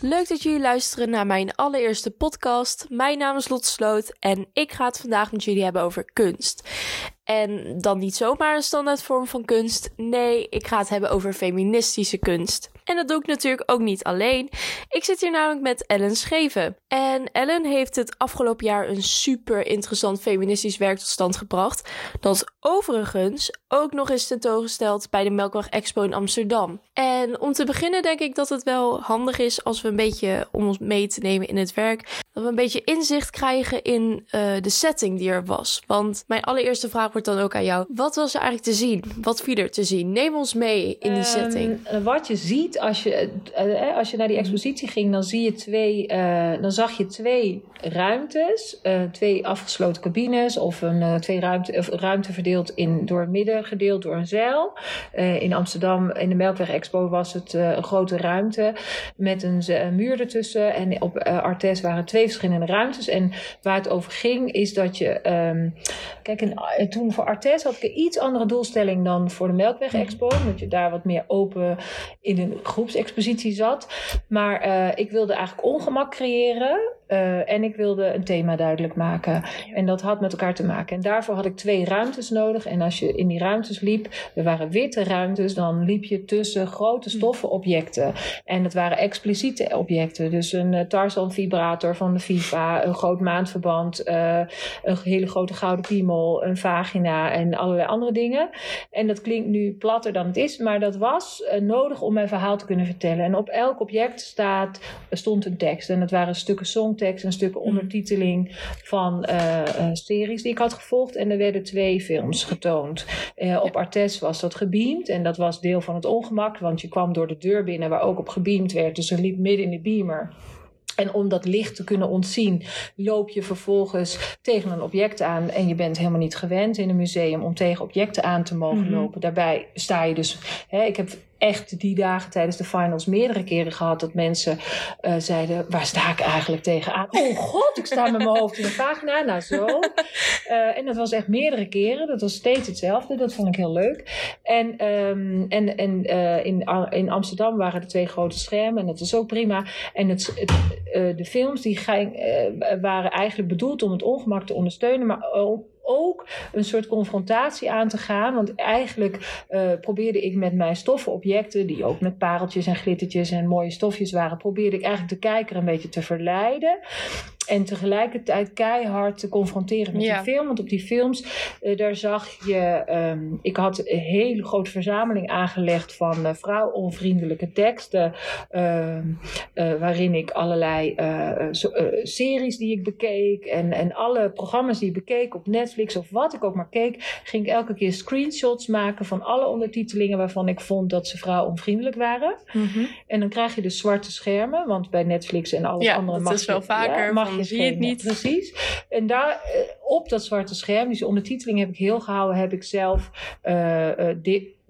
Leuk dat jullie luisteren naar mijn allereerste podcast. Mijn naam is Lot Sloot en ik ga het vandaag met jullie hebben over kunst. En dan niet zomaar een standaard vorm van kunst. Nee, ik ga het hebben over feministische kunst. En dat doe ik natuurlijk ook niet alleen. Ik zit hier namelijk met Ellen Scheven. En Ellen heeft het afgelopen jaar een super interessant feministisch werk tot stand gebracht. Dat overigens ook nog eens tentoongesteld bij de Melkweg Expo in Amsterdam. En om te beginnen denk ik dat het wel handig is als we een beetje, om ons mee te nemen in het werk, dat we een beetje inzicht krijgen in uh, de setting die er was. Want mijn allereerste vraag wordt dan ook aan jou. Wat was er eigenlijk te zien? Wat viel er te zien? Neem ons mee in die um, setting. Wat je ziet als je, uh, als je naar die expositie ging, dan zie je twee, uh, dan zag je twee ruimtes, twee afgesloten cabines of een twee ruimte, of ruimte verdeeld in door het midden gedeeld door een zeil. in Amsterdam in de Melkweg Expo was het een grote ruimte met een muur ertussen en op Artes waren twee verschillende ruimtes. En waar het over ging, is dat je. Um, kijk, en, toen voor Artes had ik een iets andere doelstelling dan voor de Melkweg Expo. Omdat je daar wat meer open in een groepsexpositie zat. Maar uh, ik wilde eigenlijk ongemak creëren. Uh, en ik wilde een thema duidelijk maken. En dat had met elkaar te maken. En daarvoor had ik twee ruimtes nodig. En als je in die ruimtes liep, er waren witte ruimtes, dan liep je tussen grote stoffen objecten. En het waren expliciete objecten. Dus een uh, Tarzan vibrator van de FIFA, een groot maandverband, uh, een hele grote gouden piemel, een vagina en allerlei andere dingen. En dat klinkt nu platter dan het is, maar dat was nodig om mijn verhaal te kunnen vertellen. En op elk object staat, stond een tekst. En dat waren stukken song songtekst, een stuk ondertiteling van uh, series die ik had gevolgd. En er werden twee films getoond. Uh, op Artes was dat gebeamd en dat was deel van het ongemak, want je kwam door de deur binnen waar ook op gebeamd werd. Dus er liep midden in de beamer en om dat licht te kunnen ontzien, loop je vervolgens tegen een object aan. En je bent helemaal niet gewend in een museum om tegen objecten aan te mogen mm-hmm. lopen. Daarbij sta je dus. Hè, ik heb echt die dagen tijdens de finals meerdere keren gehad dat mensen uh, zeiden: Waar sta ik eigenlijk tegenaan? Oh god, ik sta met mijn hoofd in de pagina. Nou, zo. Uh, en dat was echt meerdere keren. Dat was steeds hetzelfde. Dat vond ik heel leuk. En, um, en, en uh, in, in Amsterdam waren er twee grote schermen. En dat was ook prima. En het, de films die waren eigenlijk bedoeld om het ongemak te ondersteunen, maar ook een soort confrontatie aan te gaan. Want eigenlijk uh, probeerde ik met mijn stoffenobjecten, die ook met pareltjes en glittertjes en mooie stofjes waren, probeerde ik eigenlijk de kijker een beetje te verleiden. En tegelijkertijd keihard te confronteren met ja. die film. Want op die films, uh, daar zag je. Um, ik had een hele grote verzameling aangelegd van uh, vrouwonvriendelijke teksten. Uh, waarin ik allerlei so, series die ik bekeek. En, en alle programma's die ik bekeek op Netflix of wat ik ook maar keek. Ging ik elke keer screenshots maken van alle ondertitelingen waarvan ik vond dat ze vrouwonvriendelijk waren. Mm -hmm. En dan krijg je dus zwarte schermen. Want bij Netflix en alle ja, andere mag wel vaker. Ja, mag je zie je het niet. Precies. En daar uh, op dat zwarte scherm, die ondertiteling heb ik heel gehouden, heb ik zelf uh, uh,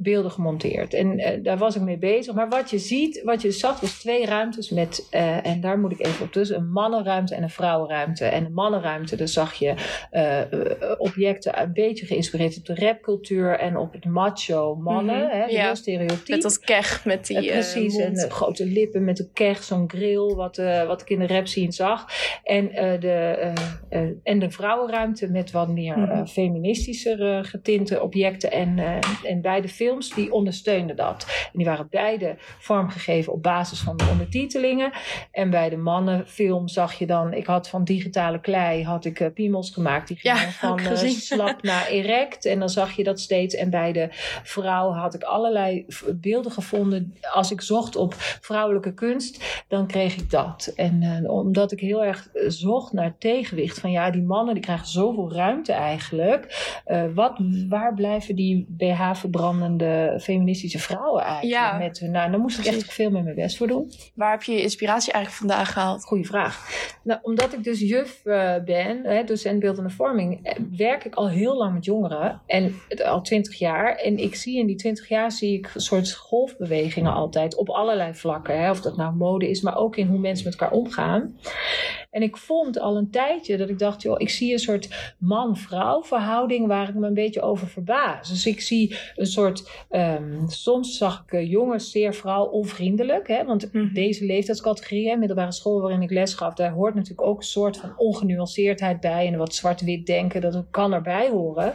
beelden gemonteerd. En uh, daar was ik mee bezig. Maar wat je ziet, wat je zag, was twee ruimtes met, uh, en daar moet ik even op tussen, een mannenruimte en een vrouwenruimte. En de mannenruimte, daar zag je uh, objecten een beetje geïnspireerd op de rapcultuur en op het macho mannen. Mm -hmm. hè, ja. heel stereotyp. Met dat keg, met die Precies, en grote lippen met de keg, zo'n grill, wat, wat ik in de rap scene zag. En, de, en de vrouwenruimte met wat meer -hmm. feministischer getinte objecten en, en beide films films die ondersteunden dat. En die waren beide vormgegeven op basis van de ondertitelingen. En bij de mannenfilm zag je dan, ik had van digitale klei had ik uh, piemels gemaakt. Die gingen ja, van uh, slap naar erect. En dan zag je dat steeds. En bij de vrouw had ik allerlei beelden gevonden. Als ik zocht op vrouwelijke kunst, dan kreeg ik dat. En uh, omdat ik heel erg zocht naar tegenwicht. Van ja, die mannen die krijgen zoveel ruimte eigenlijk. wat, waar blijven die BH verbrandende feministische vrouwen eigenlijk. Ja, met hun, nou, daar moest ik echt veel meer mijn best voor doen. Waar heb je je inspiratie eigenlijk vandaan gehaald? Goeie vraag. Nou, omdat ik dus juf uh, ben, hè, docent beeldende vorming, eh, werk ik al heel lang met jongeren. En al twintig jaar. En ik zie in die twintig jaar zie ik een soort golfbewegingen altijd op allerlei vlakken. Hè, of dat nou mode is, maar ook in hoe mensen met elkaar omgaan. En ik vond al een tijdje dat ik dacht, joh, ik zie een soort man-vrouw verhouding waar ik me een beetje over verbaas. Dus ik zie een soort, um, soms zag ik uh, jongens zeer vrouw onvriendelijk. Hè? Want mm. deze leeftijdscategorie, hè, middelbare school waarin ik les gaf, daar hoort natuurlijk ook een soort van ongenuanceerdheid bij. En wat zwart-wit denken, dat kan erbij horen.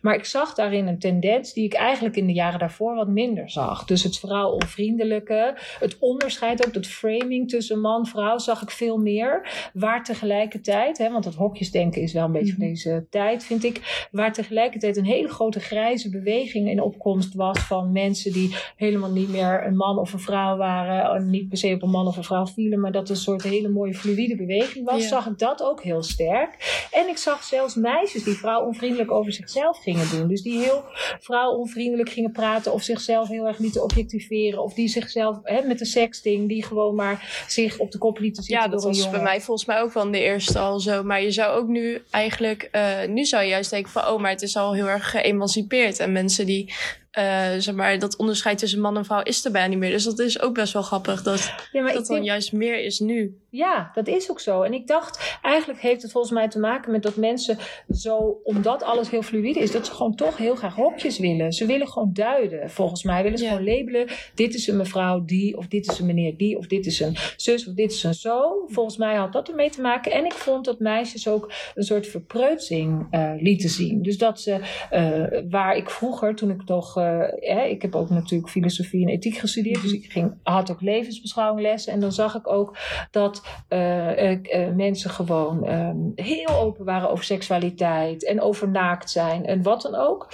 Maar ik zag daarin een tendens die ik eigenlijk in de jaren daarvoor wat minder zag. Dus het vrouw onvriendelijke, het onderscheid ook, dat framing tussen man en vrouw zag ik veel meer. Waar tegelijkertijd, hè, want dat hokjesdenken is wel een beetje van mhm. deze tijd, vind ik, waar tegelijkertijd een hele grote grijze beweging in opkomst was van mensen die helemaal niet meer een man of een vrouw waren, niet per se op een man of een vrouw vielen, maar dat een soort hele mooie fluïde beweging was, zag ik dat ook heel sterk. En ik zag zelfs meisjes die vrouwonvriendelijk over zichzelf gingen doen. Dus die heel vrouwonvriendelijk gingen praten of zichzelf heel erg lieten objectiveren of die zichzelf hè, met de sexting, die gewoon maar zich op de kop lieten zitten. Ja, dat was bij mij volgens mij ook in de eerste al zo. Maar je zou ook nu eigenlijk, uh, nu zou je juist denken van, oh, maar het is al heel erg geëmancipeerd. En mensen die uh, zeg maar, dat onderscheid tussen man en vrouw is er bijna niet meer. Dus dat is ook best wel grappig dat ja, dat dan juist meer is nu. Ja, dat is ook zo. En ik dacht, eigenlijk heeft het volgens mij te maken met dat mensen zo, omdat alles heel fluïde is, dat ze gewoon toch heel graag hokjes willen. Ze willen gewoon duiden. Volgens mij willen ze gewoon labelen. Dit is een mevrouw die, of dit is een meneer die, of dit is een zus, of dit is een zo. Volgens mij had dat ermee te maken. En ik vond dat meisjes ook een soort verpreutsing uh, lieten zien. Dus dat ze, uh, waar ik vroeger, toen ik toch uh, ik heb ook natuurlijk filosofie en ethiek gestudeerd, dus ik ging, had ook levensbeschouwing lessen. En dan zag ik ook dat uh, uh, mensen gewoon um, heel open waren over seksualiteit en over naakt zijn en wat dan ook.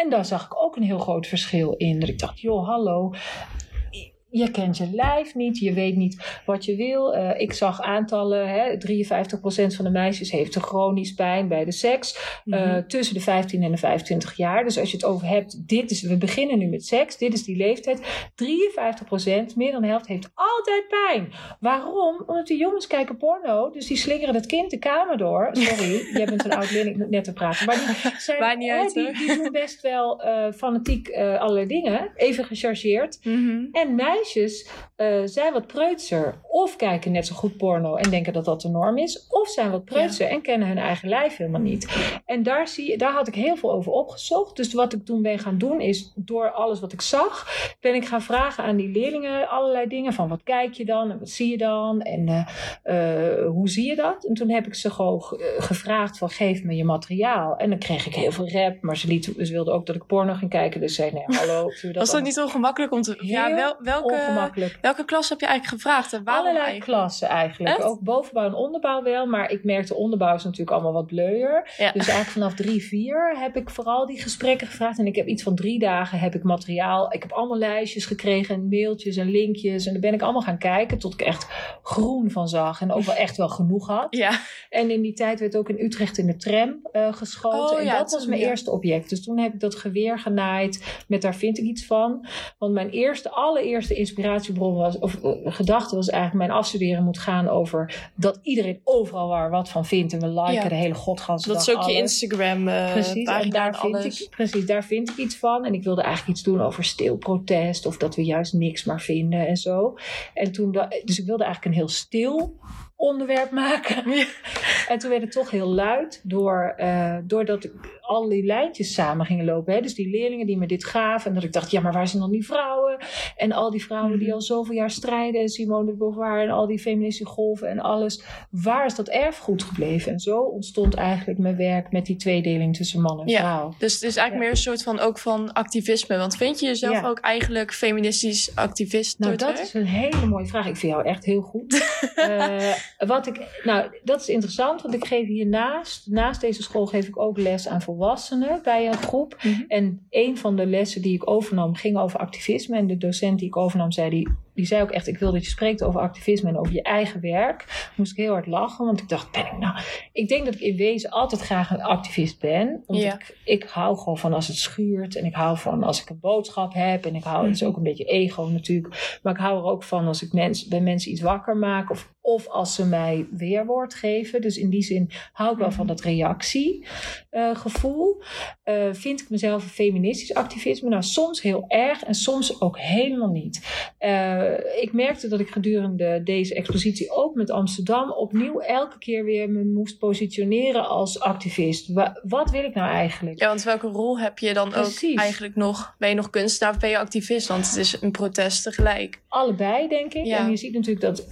En daar zag ik ook een heel groot verschil in. Dat ik dacht, joh, hallo je kent je lijf niet, je weet niet wat je wil. Uh, ik zag aantallen, hè, 53% van de meisjes heeft een chronisch pijn bij de seks. Mm -hmm. Tussen de 15 en de 25 jaar. Dus als je het over hebt, dit is, we beginnen nu met seks, dit is die leeftijd. 53%, meer dan de helft, heeft altijd pijn. Waarom? Omdat die jongens kijken porno, dus die slingeren het kind de kamer door. Sorry, jij bent een oud leerling net te praten. Maar die, zijn, niet uit, die, die, doen best wel uh, fanatiek allerlei dingen, even gechargeerd. Mm -hmm. En mij meisjes uh, zijn wat preutser. Of kijken net zo goed porno en denken dat dat de norm is. Of zijn wat preutser en kennen hun eigen lijf helemaal niet. En daar, zie, daar had ik heel veel over opgezocht. Dus wat ik toen ben gaan doen is, door alles wat ik zag, ben ik gaan vragen aan die leerlingen allerlei dingen. Van wat kijk je dan en wat zie je dan en uh, uh, hoe zie je dat? En toen heb ik ze gewoon gevraagd van geef me je materiaal. En dan kreeg ik heel veel rap, maar ze, liet, ze wilden ook dat ik porno ging kijken. Dus zei nee, hallo. Dat Was dat niet zo gemakkelijk om te... ja, wel, welke ongemakkelijk. Welke klas heb je eigenlijk gevraagd? En waarom Allerlei klassen eigenlijk. Ook bovenbouw en onderbouw wel. Maar ik merkte onderbouw is natuurlijk allemaal wat bleuier. Dus eigenlijk vanaf drie, vier heb ik vooral die gesprekken gevraagd. En ik heb iets van drie dagen heb ik materiaal. Ik heb allemaal lijstjes gekregen en mailtjes en linkjes. En daar ben ik allemaal gaan kijken tot ik echt groen van zag. En ook wel echt wel genoeg had. Ja. En in die tijd werd ook in Utrecht in de tram uh, geschoten. Oh, en dat was mijn eerste object. Dus toen heb ik dat geweer genaaid met daar vind ik iets van. Want mijn eerste, allereerste inspiratiebron was, of uh, gedachte was eigenlijk, mijn afstuderen moet gaan over dat iedereen overal waar wat van vindt. En we liken ja. de hele godganse Dat is ook je Instagram uh, precies, en daar vind alles. Ik, precies, daar vind ik iets van. En ik wilde eigenlijk iets doen over stilprotest. Of dat we juist niks maar vinden en zo. En toen, dus ik wilde eigenlijk een heel stil onderwerp maken. Ja. En toen werd het toch heel luid door, uh, doordat ik al die lijntjes samen gingen lopen. Hè? Dus die leerlingen die me dit gaven. En dat ik dacht, ja, maar waar zijn dan die vrouwen? En al die vrouwen die mhm. al zoveel jaar strijden. En Simone de Beauvoir en al die feministische golven en alles. Waar is dat erfgoed gebleven? En zo ontstond eigenlijk mijn werk met die tweedeling tussen man en vrouw. Ja, dus het is eigenlijk meer een soort van ook van activisme. Want vind je jezelf ja. ook eigenlijk feministisch activist? Nou, dat is een hele mooie vraag. Ik vind jou echt heel goed. uh, wat ik, nou, dat is interessant, want ik geef hiernaast, naast deze school geef ik ook les aan volwassenen bij een groep. Mm -hmm. En een van de lessen die ik overnam ging over activisme. En de docent die ik overnam zei, die die zei ook echt: Ik wil dat je spreekt over activisme en over je eigen werk. Moest ik heel hard lachen, want ik dacht: Ben ik nou. Ik denk dat ik in wezen altijd graag een activist ben. Want ja. ik, ik hou gewoon van als het schuurt. En ik hou van als ik een boodschap heb. En ik hou, het is ook een beetje ego natuurlijk. Maar ik hou er ook van als ik mens, bij mensen iets wakker maak. Of, of als ze mij weerwoord geven. Dus in die zin hou ik wel van dat reactiegevoel. Uh, uh, vind ik mezelf een feministisch activisme? Nou, soms heel erg en soms ook helemaal niet. Uh, eh, ik merkte dat ik gedurende deze expositie ook met Amsterdam opnieuw elke keer weer me moest positioneren als activist. wat wil ik nou eigenlijk? Ja, want welke rol heb je dan ook eigenlijk nog? Ben je nog kunstenaar of ben je activist? Want het is een protest tegelijk. Allebei, denk ik. En je ziet natuurlijk dat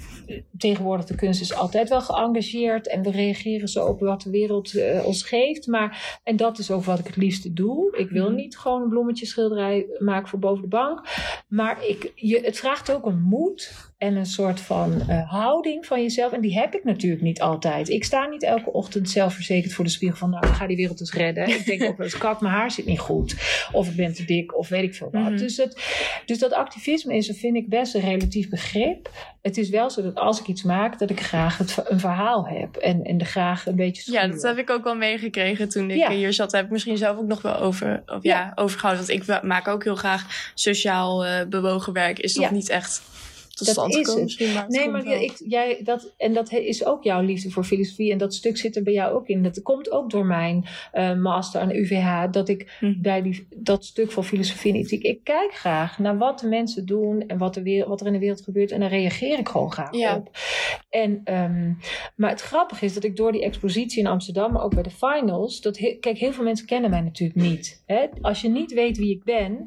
tegenwoordig de kunst is altijd wel geëngageerd en we reageren zo op wat de wereld uh, ons geeft. Maar, en dat is ook wat ik het liefste doe. Ik wil mhm. niet gewoon een bloemetjeschilderij maken voor boven de bank. Maar ik, je, het vraagt ook een moed en een soort van uh, houding van jezelf. En die heb ik natuurlijk niet altijd. Ik sta niet elke ochtend zelfverzekerd voor de spiegel van... nou, ik ga die wereld eens redden. ik denk ook wel eens, kak, mijn haar zit niet goed. Of ik ben te dik, of weet ik veel wat. Mhm. dus, het, dus dat activisme is, vind ik best een relatief begrip. Het is wel zo dat als ik iets maak, dat ik graag het, een verhaal heb. En, en er graag een beetje Ja, dat heb ik ook wel meegekregen toen ik hier zat. Daar heb ik misschien zelf ook nog wel over, of ja. ja overgehouden. Want ik maak ook heel graag sociaal uh, bewogen werk. Is nog niet echt dat is het. nee, maar ik, jij, dat, en dat is ook jouw liefde voor filosofie. En dat stuk zit er bij jou ook in. Dat komt ook door mijn uh, master aan de UVH. Dat ik hm. bij die, dat stuk van filosofie en ethiek. Ik kijk graag naar wat de mensen doen. En wat, de wereld, wat er in de wereld gebeurt. En daar reageer ik gewoon graag op. En, um, maar het grappige is dat ik door die expositie in Amsterdam. Maar ook bij de finals. Dat kijk, heel veel mensen kennen mij natuurlijk niet. Hè? Als je niet weet wie ik ben.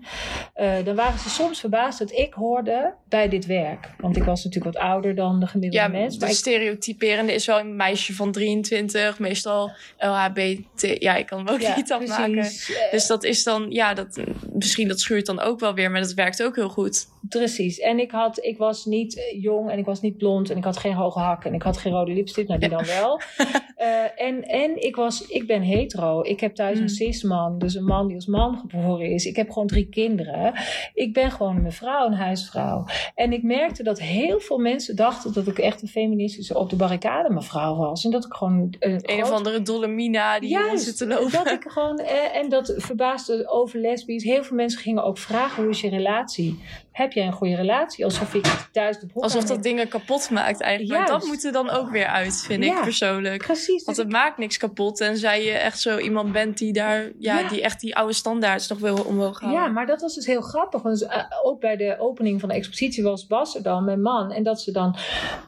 Uh, dan waren ze soms verbaasd dat ik hoorde bij dit werk. Want ik was natuurlijk wat ouder dan de gemiddelde ja, mens. Maar de stereotyperende is wel een meisje van 23, meestal LHBT. Ja, ik kan hem ook niet afmaken. Dus dat is dan, ja, dat, misschien dat schuurt dan ook wel weer, maar dat werkt ook heel goed. Precies. En ik, had, ik was niet jong en ik was niet blond en ik had geen hoge hakken en ik had geen rode lipstick. Nou, die dan wel. uh, en en ik, was, ik ben hetero. Ik heb thuis een mm. cisman, dus een man die als man geboren is. Ik heb gewoon drie kinderen. Ik ben gewoon een vrouw, een huisvrouw. En ik merkte dat heel veel mensen dachten dat ik echt een feministische op de barricade mevrouw was. En dat ik gewoon... Een, een of andere dolle Mina die zit te lopen. dat ik gewoon... Eh, en dat verbaasde over lesbisch. Heel veel mensen gingen ook vragen, hoe is je relatie? Heb jij een goede relatie? Alsof ik thuis de broek Alsof dat dingen kapot maakt eigenlijk. Maar dat moet er dan ook weer uit, vind ik persoonlijk. Precies. Want het maakt niks kapot. En zij je echt zo iemand bent die daar, ja, die echt die oude standaards nog wil omhoog houden. Ja, maar dat was dus heel grappig. Want uh, ook bij de opening van de expositie was Bas er dan, mijn man. En dat ze dan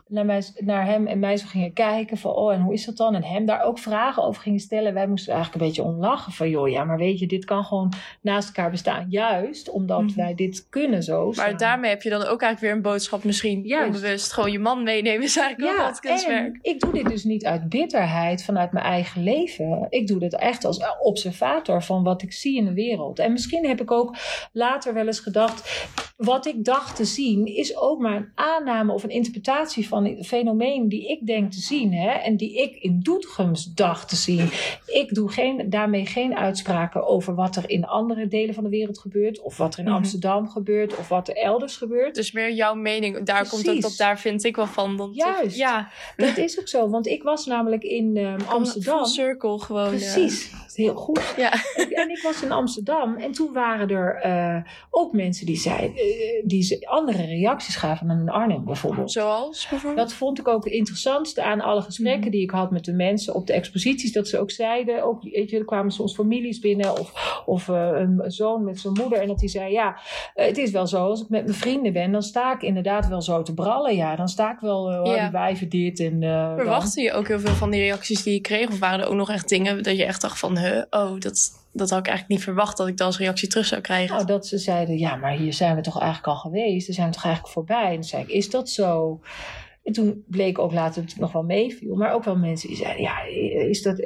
naar, mij, naar hem en mij zo gingen kijken van, oh, en hoe is dat dan? En hem daar ook vragen over gingen stellen. Wij moesten eigenlijk een beetje om lachen van, joh, ja, maar weet je, dit kan gewoon naast elkaar bestaan. Juist omdat mhm. wij dit kunnen zo maar daarmee heb je dan ook eigenlijk weer een boodschap misschien Juist. onbewust. Gewoon je man meenemen is eigenlijk ja, ook wat kunstwerk. ik doe dit dus niet uit bitterheid vanuit mijn eigen leven. Ik doe dit echt als observator van wat ik zie in de wereld. En misschien heb ik ook later wel eens gedacht... wat ik dacht te zien is ook maar een aanname of een interpretatie van een fenomeen... die ik denk te zien hè, en die ik in Doetinchems dacht te zien. Ik doe geen, daarmee geen uitspraken over wat er in andere delen van de wereld gebeurt... of wat er in mhm. Amsterdam gebeurt of wat er elders gebeurt. Dus meer jouw mening, daar komt het op, daar vind ik wel van. Dan Juist, ja. dat is ook zo. Want ik was namelijk in um, Amsterdam. Circle gewoon. Precies, heel goed. Ja. En ik was in Amsterdam en toen waren er uh, ook mensen die zeiden, uh, die andere reacties gaven dan in Arnhem bijvoorbeeld. Zoals bijvoorbeeld? Dat vond ik ook het interessantste aan alle gesprekken mhm. die ik had met de mensen op de exposities. Dat ze ook zeiden, ook, weet je, er kwamen soms families binnen of, of uh, een zoon met zijn moeder. En dat die zei, ja, het is wel zo, als ik met mijn vrienden ben, dan sta ik inderdaad wel zo te brallen. Ja, dan sta ik wel, uh, ja. die wijven dit en... Uh, Verwachtte je ook heel veel van die reacties die je kreeg? Of waren er ook nog echt dingen dat je echt dacht van, huh, oh, dat, dat had ik eigenlijk niet verwacht dat ik dat als reactie terug zou krijgen? Nou, dat ze zeiden, ja, maar hier zijn we toch eigenlijk al geweest. Daar zijn we toch eigenlijk voorbij. En dan zei ik, is dat zo? En toen bleek ook later dat het nog wel meeviel. Maar ook wel mensen die zeiden, ja, is dat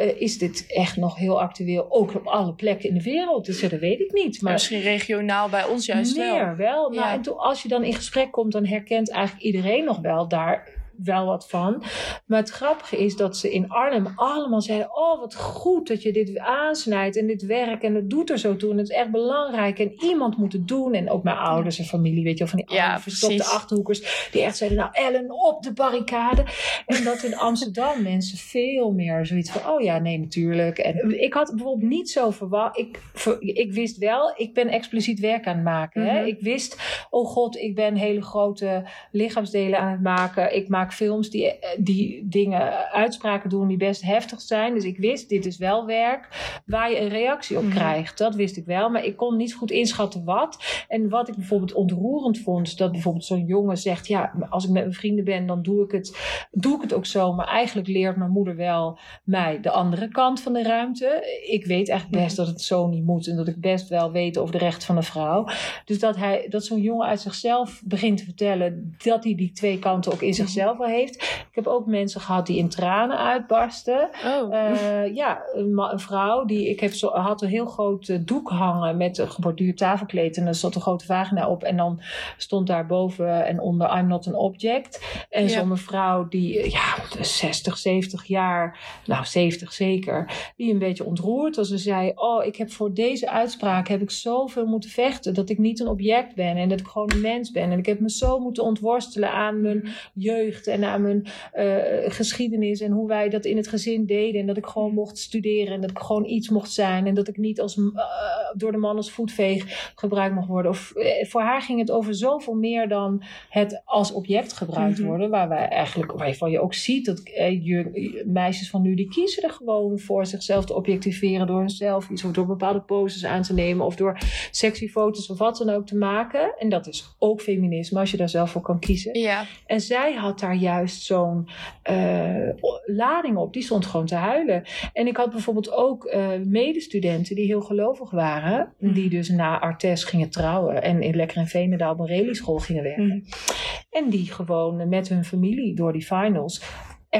uh, is dit echt nog heel actueel, ook op alle plekken in de wereld? Dus dat weet ik niet. Maar misschien regionaal bij ons juist meer wel. wel. Nou, en toen, als je dan in gesprek komt, dan herkent eigenlijk iedereen nog wel daar wel wat van. Maar het grappige is dat ze in Arnhem allemaal zeiden: Oh, wat goed dat je dit aansnijdt en dit werk. En het doet er zo toe. En het is echt belangrijk. En iemand moet het doen. En ook mijn ouders en familie, weet je wel, van die ja, verstopte achterhoekers. Die echt zeiden: Nou, Ellen, op de barricade. En dat in Amsterdam mensen veel meer zoiets van: Oh ja, nee, natuurlijk. En ik had bijvoorbeeld niet zo verwacht. Ik, ik wist wel, ik ben expliciet werk aan het maken. hè? Mhm. Ik wist: Oh god, ik ben hele grote lichaamsdelen aan het maken. Ik maak vaak films die, eh, die dingen, uitspraken doen die best heftig zijn. Dus ik wist, dit is wel werk waar je een reactie op Mhm. krijgt. Dat wist ik wel, maar ik kon niet goed inschatten wat. En wat ik bijvoorbeeld ontroerend vond, dat bijvoorbeeld zo'n jongen zegt: Ja, als ik met mijn vrienden ben, dan doe ik het, doe ik het ook zo. Maar eigenlijk leert mijn moeder wel mij de andere kant van de ruimte. Ik weet eigenlijk best dat het zo niet moet en dat ik best wel weet over de rechten van een vrouw. Dus dat, hij, dat zo'n jongen uit zichzelf begint te vertellen dat hij die twee kanten ook in zichzelf heeft. Ik heb ook mensen gehad die in tranen uitbarsten. Oh. Eh, ja, een, vrouw die ik heb zo, had een heel groot eh, doek hangen met een geborduurd tafelkleed en er zat een grote vagina op en dan stond daar boven en onder I'm not an object. En Ja. zo'n mevrouw die eh, ja 60, 70 jaar, nou 70 zeker, die een beetje ontroerd was en zei: "Oh, ik heb voor deze uitspraak heb ik zoveel moeten vechten dat ik niet een object ben en dat ik gewoon een mens ben en ik heb me zo moeten ontworstelen aan mijn jeugd en aan mijn eh, geschiedenis en hoe wij dat in het gezin deden. En dat ik gewoon mocht studeren en dat ik gewoon iets mocht zijn. En dat ik niet als, eh, door de man als voetveeg gebruikt mocht worden. Of, eh, voor haar ging het over zoveel meer dan het als object gebruikt Mhm. worden. Waar wij eigenlijk, waarvan je ook ziet dat je, meisjes van nu, die kiezen er gewoon voor zichzelf te objectiveren door hun selfies of door bepaalde poses aan te nemen of door sexy foto's of wat dan ook te maken. En dat is ook feminisme als je daar zelf voor kan kiezen. Ja. En zij had daar juist zo'n eh, lading op. Die stond gewoon te huilen. En ik had bijvoorbeeld ook eh, medestudenten die heel gelovig waren. Die dus na Artes gingen trouwen. En in Lekker in Veenendaal op een relieschool gingen werken. Mhm. En die gewoon met hun familie door die finals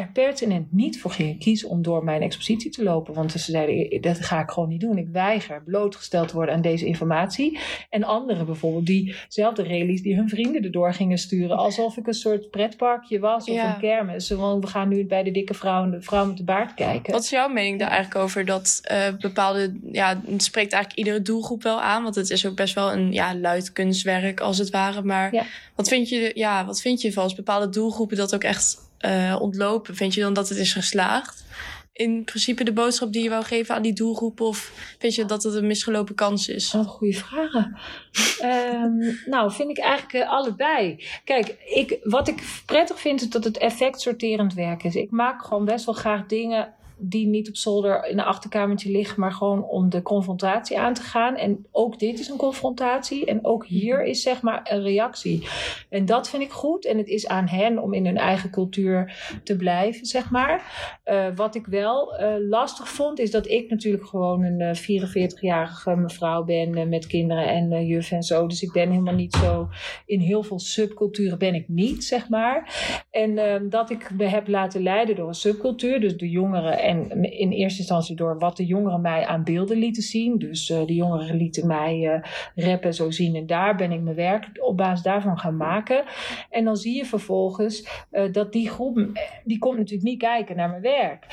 er pertinent niet voor gingen kiezen om door mijn expositie te lopen. Want ze zeiden, dat ga ik gewoon niet doen. Ik weiger blootgesteld te worden aan deze informatie. En anderen bijvoorbeeld, diezelfde rallies die hun vrienden erdoor gingen sturen. Alsof ik een soort pretparkje was of Ja. een kermis. Want we gaan nu bij de dikke vrouw en de vrouw met de baard kijken. Wat is jouw mening daar eigenlijk over dat eh, bepaalde, ja, het spreekt eigenlijk iedere doelgroep wel aan, want het is ook best wel een ja, luid kunstwerk als het ware. Maar Ja. wat vind je, ja, wat vind je van als bepaalde doelgroepen dat ook echt eh, ontlopen? Vind je dan dat het is geslaagd? In principe de boodschap die je wou geven aan die doelgroep, of vind je dat het een misgelopen kans is? Wat goede vragen. Ehm, nou, vind ik eigenlijk eh, allebei. Kijk, ik, wat ik prettig vind is dat het effectsorterend werk is. Ik maak gewoon best wel graag dingen die niet op zolder in een achterkamertje liggen, maar gewoon om de confrontatie aan te gaan. En ook dit is een confrontatie. En ook hier is zeg maar een reactie. En dat vind ik goed. En het is aan hen om in hun eigen cultuur te blijven, zeg maar. Eh, wat ik wel eh, lastig vond, is dat ik natuurlijk gewoon een eh, 44-jarige mevrouw ben eh, met kinderen en eh, juf en zo. Dus ik ben helemaal niet zo. In heel veel subculturen ben ik niet, zeg maar. En ehm, dat ik me heb laten leiden door een subcultuur, dus de jongeren. En in eerste instantie door wat de jongeren mij aan beelden lieten zien. Dus eh, de jongeren lieten mij eh, rappen zo zien. En daar ben ik mijn werk op basis daarvan gaan maken. En dan zie je vervolgens eh, dat die groep, die komt natuurlijk niet kijken naar mijn werk.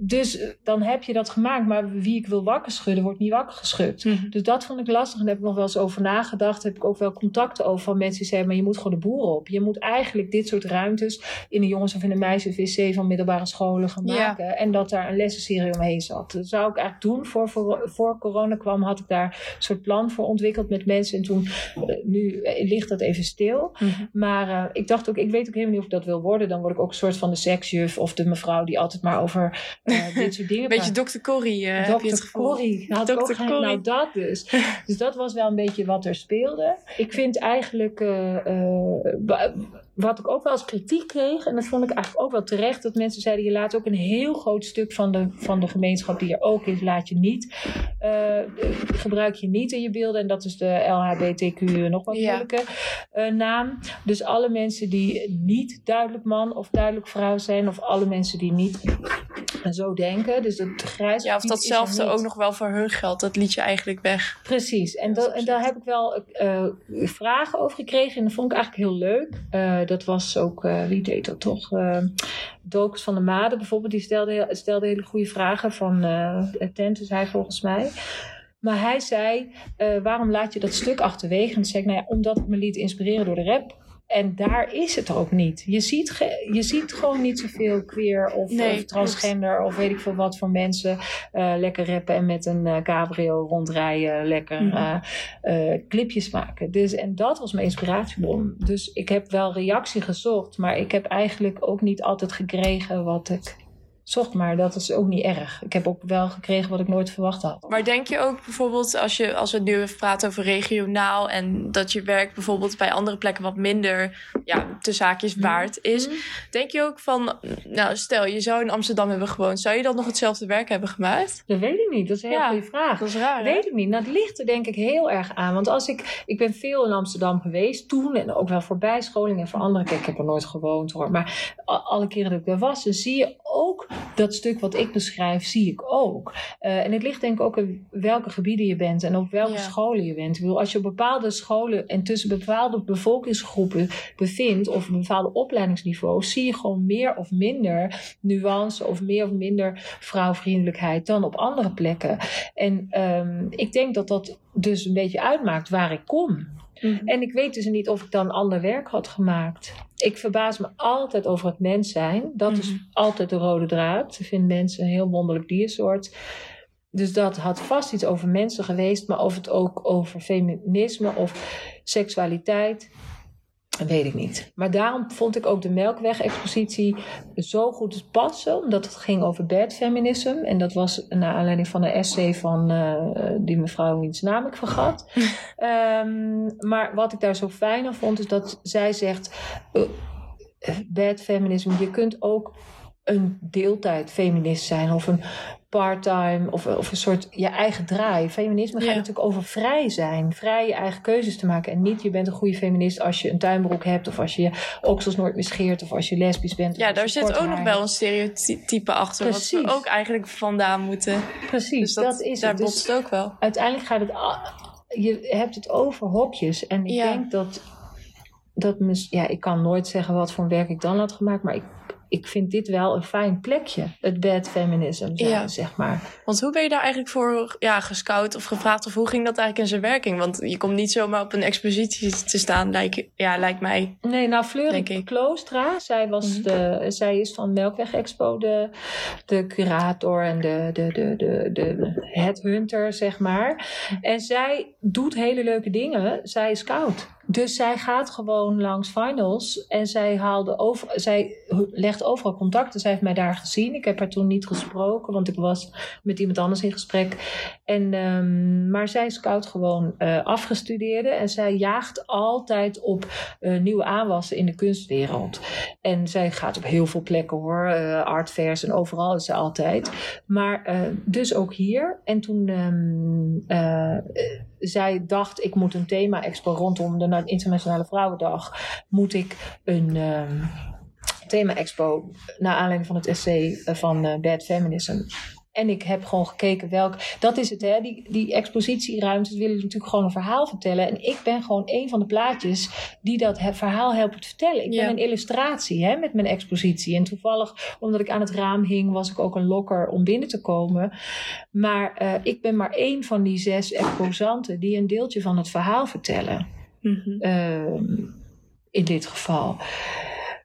Dus dan heb je dat gemaakt, maar wie ik wil wakker schudden, wordt niet wakker geschud. Mhm. Dus dat vond ik lastig en daar heb ik nog wel eens over nagedacht. Heb ik ook wel contacten over van mensen die zeggen, maar je moet gewoon de boeren op. Je moet eigenlijk dit soort ruimtes in de jongens of in de meisjes wc van middelbare scholen gaan Ja. En dat daar een lessenserie omheen zat. Dat zou ik eigenlijk doen. Voor, voor, voor corona kwam had ik daar een soort plan voor ontwikkeld met mensen. En toen, eh, nu eh, ligt dat even stil. Mhm. Maar eh, ik dacht ook, ik weet ook helemaal niet of ik dat wil worden. Dan word ik ook een soort van de seksjuf of de mevrouw die altijd maar over dit soort dingen Een beetje. Dr. Corrie, heb je het Dr. Corrie. Nou, had Dr. ook geen- Corrie. nou, dat dus. Dus dat was wel een beetje wat er speelde. Ik vind eigenlijk, wat ik ook wel als kritiek kreeg, en dat vond ik eigenlijk ook wel terecht, dat mensen zeiden, je laat ook een heel groot stuk van de, van de gemeenschap die er ook is, laat je niet, eh, gebruik je niet in je beelden. En dat is de LHBTQ nog wat Ja. moeilijke eh, naam. Dus alle mensen die niet duidelijk man of duidelijk vrouw zijn, of alle mensen die niet zo denken. Dus dat grijs Ja, of datzelfde ook nog wel voor hun geldt. Dat liet je eigenlijk weg. Precies, en, Ja, dat, en daar heb ik wel eh, vragen over gekregen en dat vond ik eigenlijk heel leuk. Dat was ook, eh, wie deed dat toch? Dokes van der Made bijvoorbeeld, die stelde, stelde hele goede vragen van eh Tent, is hij volgens mij. Maar hij zei, eh, waarom laat je dat stuk achterwege? En zei nou ja, omdat ik me liet inspireren door de rap. En daar is het ook niet. Je ziet, je ziet gewoon niet zoveel queer of, Nee, of transgender of weet ik veel wat voor mensen eh, lekker rappen en met een eh, cabrio rondrijden, lekker Mhm. eh, clipjes maken. Dus, en dat was mijn inspiratiebron. Dus ik heb wel reactie gezocht, maar ik heb eigenlijk ook niet altijd gekregen wat ik zocht. Maar dat is ook niet erg. Ik heb ook wel gekregen wat ik nooit verwacht had. Maar denk je ook bijvoorbeeld, als, je, als we nu even praten over regionaal en dat je werk bijvoorbeeld bij andere plekken wat minder, ja, te zaakjes waard is. Denk je ook van, nou stel je zou in Amsterdam hebben gewoond, zou je dan nog hetzelfde werk hebben gemaakt? Dat weet ik niet. Dat is een hele Ja, goede vraag. Dat is raar. hè? Weet ik niet. Nou, het ligt er denk ik heel erg aan. Want als ik, ik ben veel in Amsterdam geweest toen en ook wel voor bijscholing en voor anderen. Kijk, ik heb er nooit gewoond hoor. Maar alle keren dat ik daar was, dan zie je ook dat stuk wat ik beschrijf, zie ik ook. Eh, en het ligt denk ik ook in welke gebieden je bent en op welke Ja. scholen je bent. Ik bedoel, als je op bepaalde scholen en tussen bepaalde bevolkingsgroepen bevindt of een bepaalde opleidingsniveaus, zie je gewoon meer of minder nuance of meer of minder vrouwvriendelijkheid dan op andere plekken. En ehm, ik denk dat dat dus een beetje uitmaakt waar ik kom. Mhm. En ik weet dus niet of ik dan ander werk had gemaakt. Ik verbaas me altijd over het mens zijn. Dat is Mhm. altijd de rode draad. Ik vind mensen een heel wonderlijk diersoort. Dus dat had vast iets over mensen geweest, maar of het ook over feminisme of seksualiteit, weet ik niet. Maar daarom vond ik ook de Melkweg-expositie zo goed passen, omdat het ging over bad feminism. En dat was naar aanleiding van een essay van eh, die mevrouw wiens naam ik vergat. Ehm, maar wat ik daar zo fijn aan vond, is dat zij zegt: eh, bad feminism, je kunt ook een deeltijd feminist zijn of een part-time of, of een soort je eigen draai. Feminisme gaat Ja. natuurlijk over vrij zijn, vrij je eigen keuzes te maken. En niet je bent een goede feminist als je een tuinbroek hebt of als je je oksels nooit meer scheert of als je lesbisch bent. Ja, daar zit ook nog wel een stereotype achter, wat we ook eigenlijk vandaan moeten. Precies, Dus dat, dat, is daar het. Dus- botst ook wel. uiteindelijk gaat het. Je hebt het over hokjes. En ik Ja. denk dat. dat mis, ja, ik kan nooit zeggen wat voor werk ik dan had gemaakt. Maar ik, ik vind dit wel een fijn plekje. Het bad feminism, zijn, Ja. zeg maar. Want hoe ben je daar eigenlijk voor ja, gescout of gevraagd? Of hoe ging dat eigenlijk in zijn werking? Want je komt niet zomaar op een expositie te staan, lijkt, ja, lijkt mij. Nee, nou, Fleur. Kloostra, zij, was Mhm. de, zij is van Melkweg Expo de, de curator en de, de, de, de, de headhunter, zeg maar. En zij doet hele leuke dingen. Zij is scout. Dus zij gaat gewoon langs finals en zij, haalde over, zij legt overal contacten. Zij heeft mij daar gezien. Ik heb haar toen niet gesproken, want ik was met iemand anders in gesprek. En, ehm, maar zij scout gewoon eh, afgestudeerde en zij jaagt altijd op eh, nieuwe aanwassen in de kunstwereld. En zij gaat op heel veel plekken hoor, eh artfairs en overal is ze altijd. Maar dus ook hier. En toen eh, zij dacht, ik moet een thema-expo rondom de Internationale Vrouwendag, moet ik een... ehm, thema-expo naar aanleiding van het essay eh, van eh, Bad Feminism. En ik heb gewoon gekeken welk. Dat is het, hè? Die, die expositieruimtes willen natuurlijk gewoon een verhaal vertellen. En ik ben gewoon een van de plaatjes die dat verhaal helpen te vertellen. Ik Ja. ben een illustratie hè, met mijn expositie. En toevallig, omdat ik aan het raam hing, was ik ook een lokker om binnen te komen. Maar eh, ik ben maar één van die zes exposanten die een deeltje van het verhaal vertellen. Mhm. Ehm, in dit geval.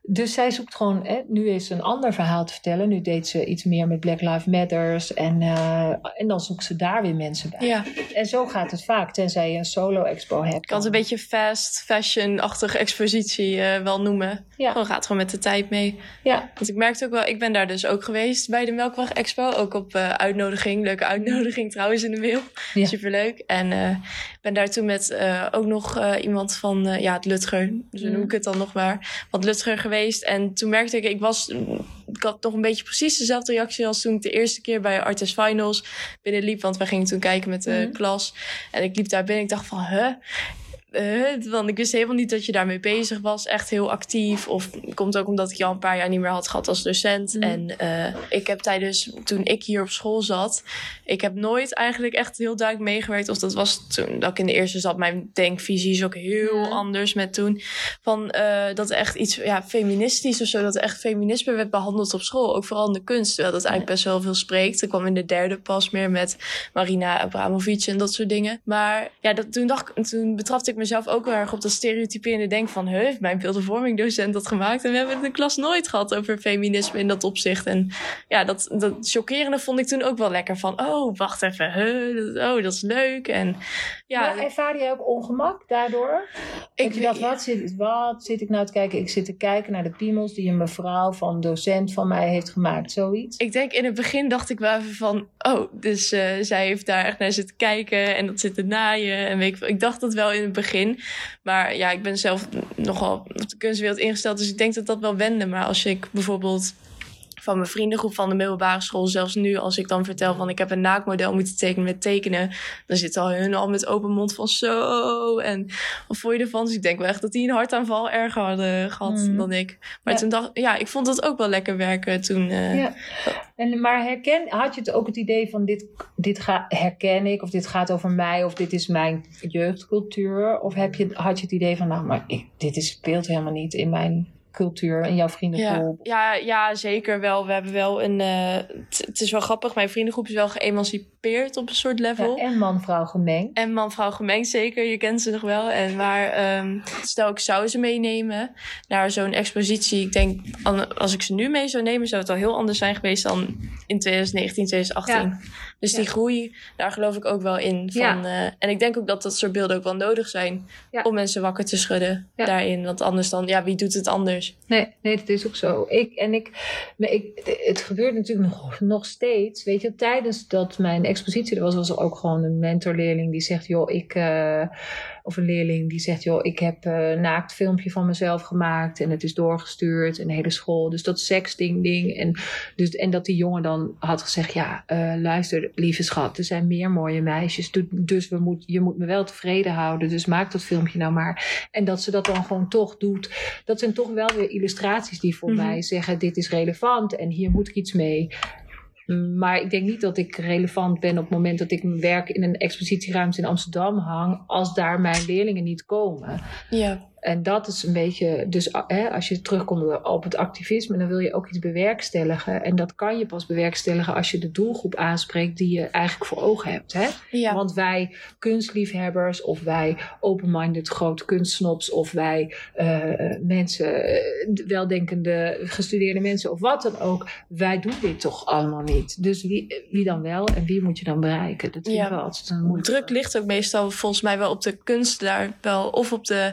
Dus zij zoekt gewoon, hè, nu is een ander verhaal te vertellen. Nu deed ze iets meer met Black Lives Matters. En, eh, en dan zoekt ze daar weer mensen bij. Ja, En zo gaat het vaak, tenzij je een solo-expo hebt. ik kan het een beetje fast fashion-achtige expositie eh, wel noemen. Ja. Gewoon gaat gewoon met de tijd mee. Ja, Want ik merkte ook wel, ik ben daar dus ook geweest bij de Melkweg Expo. Ook op eh, uitnodiging. Leuke uitnodiging trouwens in de mail. Ja. Superleuk. En ben daar toen met eh, ook nog eh, iemand van eh, ja, het Lutger. Zo noem Mm. ik het dan nog maar. Van het Lutger geweest. En toen merkte ik, ik was... Ik had nog een beetje precies dezelfde reactie als toen ik de eerste keer bij Artist Finals binnenliep. Want wij gingen toen kijken met de Mhm. klas. En ik liep daar binnen. Ik dacht van, huh? Uh, want ik wist helemaal niet dat je daarmee bezig was. Echt heel actief. Of komt ook omdat ik je al een paar jaar niet meer had gehad als docent. Mhm. En uh, ik heb tijdens, toen ik hier op school zat... Ik heb nooit eigenlijk echt heel duidelijk meegewerkt. Of dat was toen dat ik in de eerste zat. Mijn denkvisie is ook heel Mhm. anders met toen. Van uh, dat echt iets ja, feministisch of zo. Dat echt feminisme werd behandeld op school. Ook vooral in de kunst. Terwijl dat eigenlijk best wel veel spreekt. Ik kwam in de derde pas meer met Marina Abramovic en dat soort dingen. Maar ja, dat, toen, dacht, ik- toen betrapte ik mezelf ook wel erg op dat stereotyperende denk van... Huh, mijn beeldenvorming dat gemaakt. En we hebben het in de klas nooit gehad over feminisme in dat opzicht. En ja, dat, dat chockerende vond ik toen ook wel lekker. Van, oh, wacht even. Huh, oh, dat is leuk. En, ja, maar ervaar je ook ongemak daardoor? Ik je dat, wat zit, wat zit ik nou te kijken? Ik zit te kijken naar de piemels die een mevrouw van docent van mij heeft gemaakt. Zoiets. Ik denk in het begin dacht ik wel even van... Oh, dus uh, zij heeft daar echt naar zitten kijken en dat zit te naaien. En weet ik, ik dacht dat wel in het begin. Maar ja, ik ben zelf nogal op de kunstwereld ingesteld. Dus ik denk dat dat wel wende. Maar als ik bijvoorbeeld van mijn vriendengroep van de middelbare school. Zelfs nu, als ik dan vertel van ik heb een naakmodel moeten tekenen met tekenen. Dan zitten al hun al met open mond van zo. En wat vond je ervan? Dus ik denk wel echt dat die een hartaanval erger hadden gehad mhm. dan ik. Maar toen dacht ja, ik vond dat ook wel lekker werken toen. Uh, ja. En, maar herken, had je het ook het idee van dit, dit ga, herken ik, of dit gaat over mij, of dit is mijn jeugdcultuur? Of heb je, had je het idee van, nou, maar ik, dit is, speelt helemaal niet in mijn cultuur en jouw vriendengroep? Ja, ja, ja, zeker wel. We hebben wel een. Uh, het is wel grappig. Mijn vriendengroep is wel geëmancipeerd op een soort level. Ja, en man-vrouw gemengd. En man-vrouw gemengd, zeker. Je kent ze nog wel. En maar um, stel ik zou ze meenemen naar zo'n expositie. Ik denk, als ik ze nu mee zou nemen, zou het al heel anders zijn geweest dan in 2019, 2018. Dus die groei, daar geloof ik ook wel in. Van, uh, en ik denk ook dat dat soort beelden ook wel nodig zijn om mensen wakker te schudden daarin. Want anders dan, ja, wie doet het anders? Nee, nee, dat is ook zo. Ik, en ik, ik, het gebeurt natuurlijk nog, nog steeds. Weet je, tijdens dat mijn expositie er was, was er ook gewoon een mentorleerling die zegt: Joh, ik. Uh, of een leerling die zegt, joh, ik heb een naakt filmpje van mezelf gemaakt en het is doorgestuurd in de hele school. Dus dat sexting ding. En, dus, en dat die jongen dan had gezegd, ja, uh, luister, lieve schat, er zijn meer mooie meisjes. Dus we moet, je moet me wel tevreden houden. Dus maak dat filmpje nou maar. En dat ze dat dan gewoon toch doet. Dat zijn toch wel illustraties die voor mhm. mij zeggen, dit is relevant en hier moet ik iets mee. Maar ik denk niet dat ik relevant ben op het moment dat ik mijn werk in een expositieruimte in Amsterdam hang, als daar mijn leerlingen niet komen. Ja. En dat is een beetje, dus hè, als je terugkomt op het activisme, dan wil je ook iets bewerkstelligen. En dat kan je pas bewerkstelligen als je de doelgroep aanspreekt die je eigenlijk voor ogen hebt. Hè? Ja. Want wij kunstliefhebbers, of wij open-minded grote kunstsnops, of wij uh, mensen, uh, weldenkende gestudeerde mensen, of wat dan ook, wij doen dit toch allemaal niet. Dus wie, wie dan wel en wie moet je dan bereiken? Dat vind wel altijd een. Druk ligt ook meestal volgens mij wel op de kunst daar wel, of op de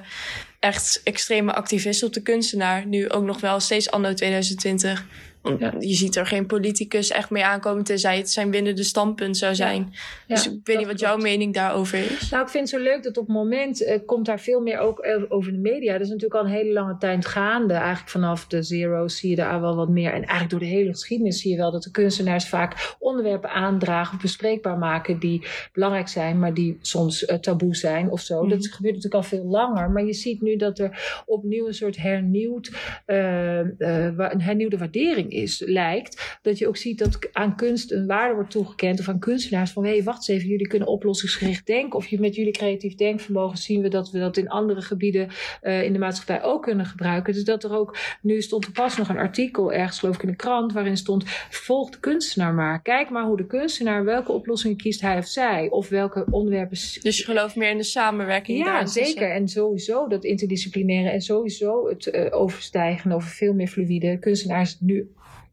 echt extreme activisten op de kunstenaar. Nu ook nog wel steeds anno 2020. Ja. Je ziet er geen politicus echt mee aankomen, tenzij het zijn winnende standpunt zou zijn. dus ik weet niet wat jouw mening daarover is. Nou, ik vind het zo leuk dat op het moment uh, komt daar veel meer ook over de media. Dat is natuurlijk al een hele lange tijd gaande. Eigenlijk vanaf de zero's zie je daar wel wat meer. En eigenlijk door de hele geschiedenis zie je wel dat de kunstenaars vaak onderwerpen aandragen of bespreekbaar maken die belangrijk zijn, maar die soms uh, taboe zijn of zo. Dat mhm. gebeurt natuurlijk al veel langer. Maar je ziet nu dat er opnieuw een soort hernieuwd, uh, een hernieuwde waardering is, lijkt, dat je ook ziet dat aan kunst een waarde wordt toegekend of aan kunstenaars van hé, hey, wacht eens even, jullie kunnen oplossingsgericht denken of je met jullie creatief denkvermogen zien we dat we dat in andere gebieden uh, in de maatschappij ook kunnen gebruiken. Dus dat er ook, nu stond er pas nog een artikel ergens geloof ik in de krant waarin stond volg de kunstenaar maar. Kijk maar hoe de kunstenaar welke oplossingen kiest hij of zij of welke onderwerpen. Dus je gelooft meer in de samenwerking? Ja, zeker. En sowieso dat interdisciplinaire en sowieso het uh, overstijgen over veel meer fluïde kunstenaars nu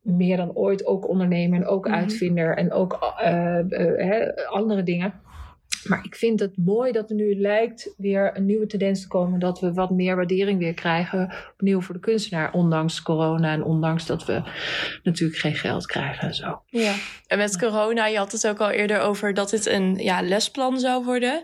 meer dan ooit ook ondernemer en ook mhm. uitvinder en ook uh, uh, andere dingen. Maar ik vind het mooi dat er nu lijkt weer een nieuwe tendens te komen. Dat we wat meer waardering weer krijgen. Opnieuw voor de kunstenaar. Ondanks corona en ondanks dat we natuurlijk geen geld krijgen en zo. Ja, en met corona, je had het ook al eerder over dat dit een ja, lesplan zou worden.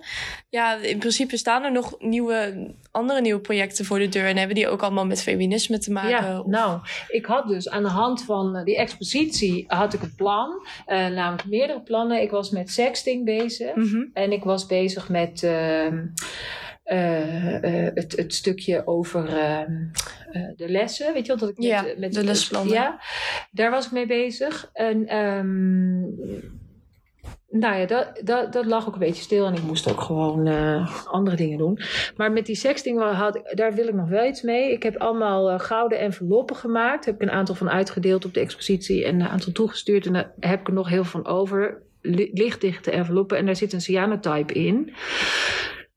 Ja, in principe staan er nog nieuwe, andere nieuwe projecten voor de deur. En hebben die ook allemaal met feminisme te maken? Ja, nou, ik had dus aan de hand van die expositie had ik een plan. Uh, namelijk meerdere plannen. Ik was met sexting bezig. Mm en ik was bezig met uh, uh, het, het, stukje over ehm, de lessen. Weet je wat dat ik ja, met, de lesplannen. Ja, daar was ik mee bezig. En um, nou ja, dat, dat, dat lag ook een beetje stil en ik moest ook gewoon uh, andere dingen doen. Maar met die sexting, had, daar wil ik nog wel iets mee. Ik heb allemaal uh, gouden enveloppen gemaakt. Heb ik een aantal van uitgedeeld op de expositie en een aantal toegestuurd. En daar heb ik er nog heel veel van over lichtdichte enveloppen en daar zit een cyanotype in.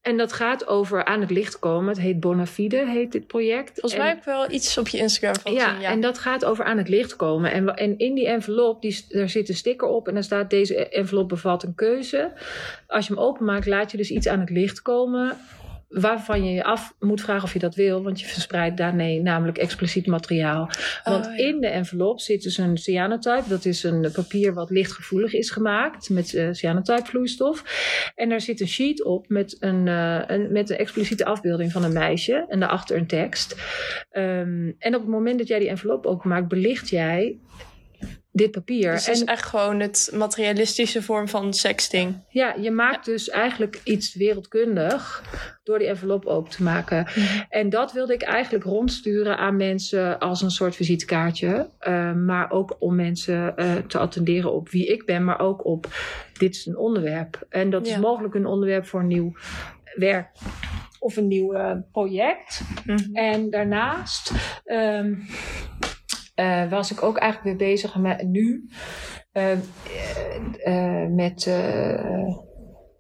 En dat gaat over aan het licht komen. Het heet Bonafide, heet dit project. Volgens En- mij heb ik wel iets op je Instagram van ja. Ja, en dat gaat over aan het licht komen. En, en in die envelop, die, daar zit een sticker op. En daar staat: Deze envelop bevat een keuze. Als je hem openmaakt, laat je dus iets aan het licht komen. Waarvan je je af moet vragen of je dat wil. Want je verspreidt daarmee namelijk expliciet materiaal. Want Oh, ja. in de envelop zit dus een cyanotype. Dat is een papier wat lichtgevoelig is gemaakt. Met eh cyanotype vloeistof. En daar zit een sheet op met een, eh, een, met een expliciete afbeelding van een meisje. En daarachter een tekst. Ehm, en op het moment dat jij die envelop openmaakt, belicht jij dit papier. Dus het is en echt gewoon het materialistische vorm van sexting. ja, je maakt dus eigenlijk iets wereldkundig door die envelop open te maken. Mhm. En dat wilde ik eigenlijk rondsturen aan mensen als een soort visitekaartje. Eh, maar ook om mensen eh, te attenderen op wie ik ben, maar ook op dit is een onderwerp. En dat Ja. is mogelijk een onderwerp voor een nieuw werk of een nieuw eh, project. Mhm. En daarnaast ehm, eh, was ik ook eigenlijk weer bezig met nu eh, eh, met,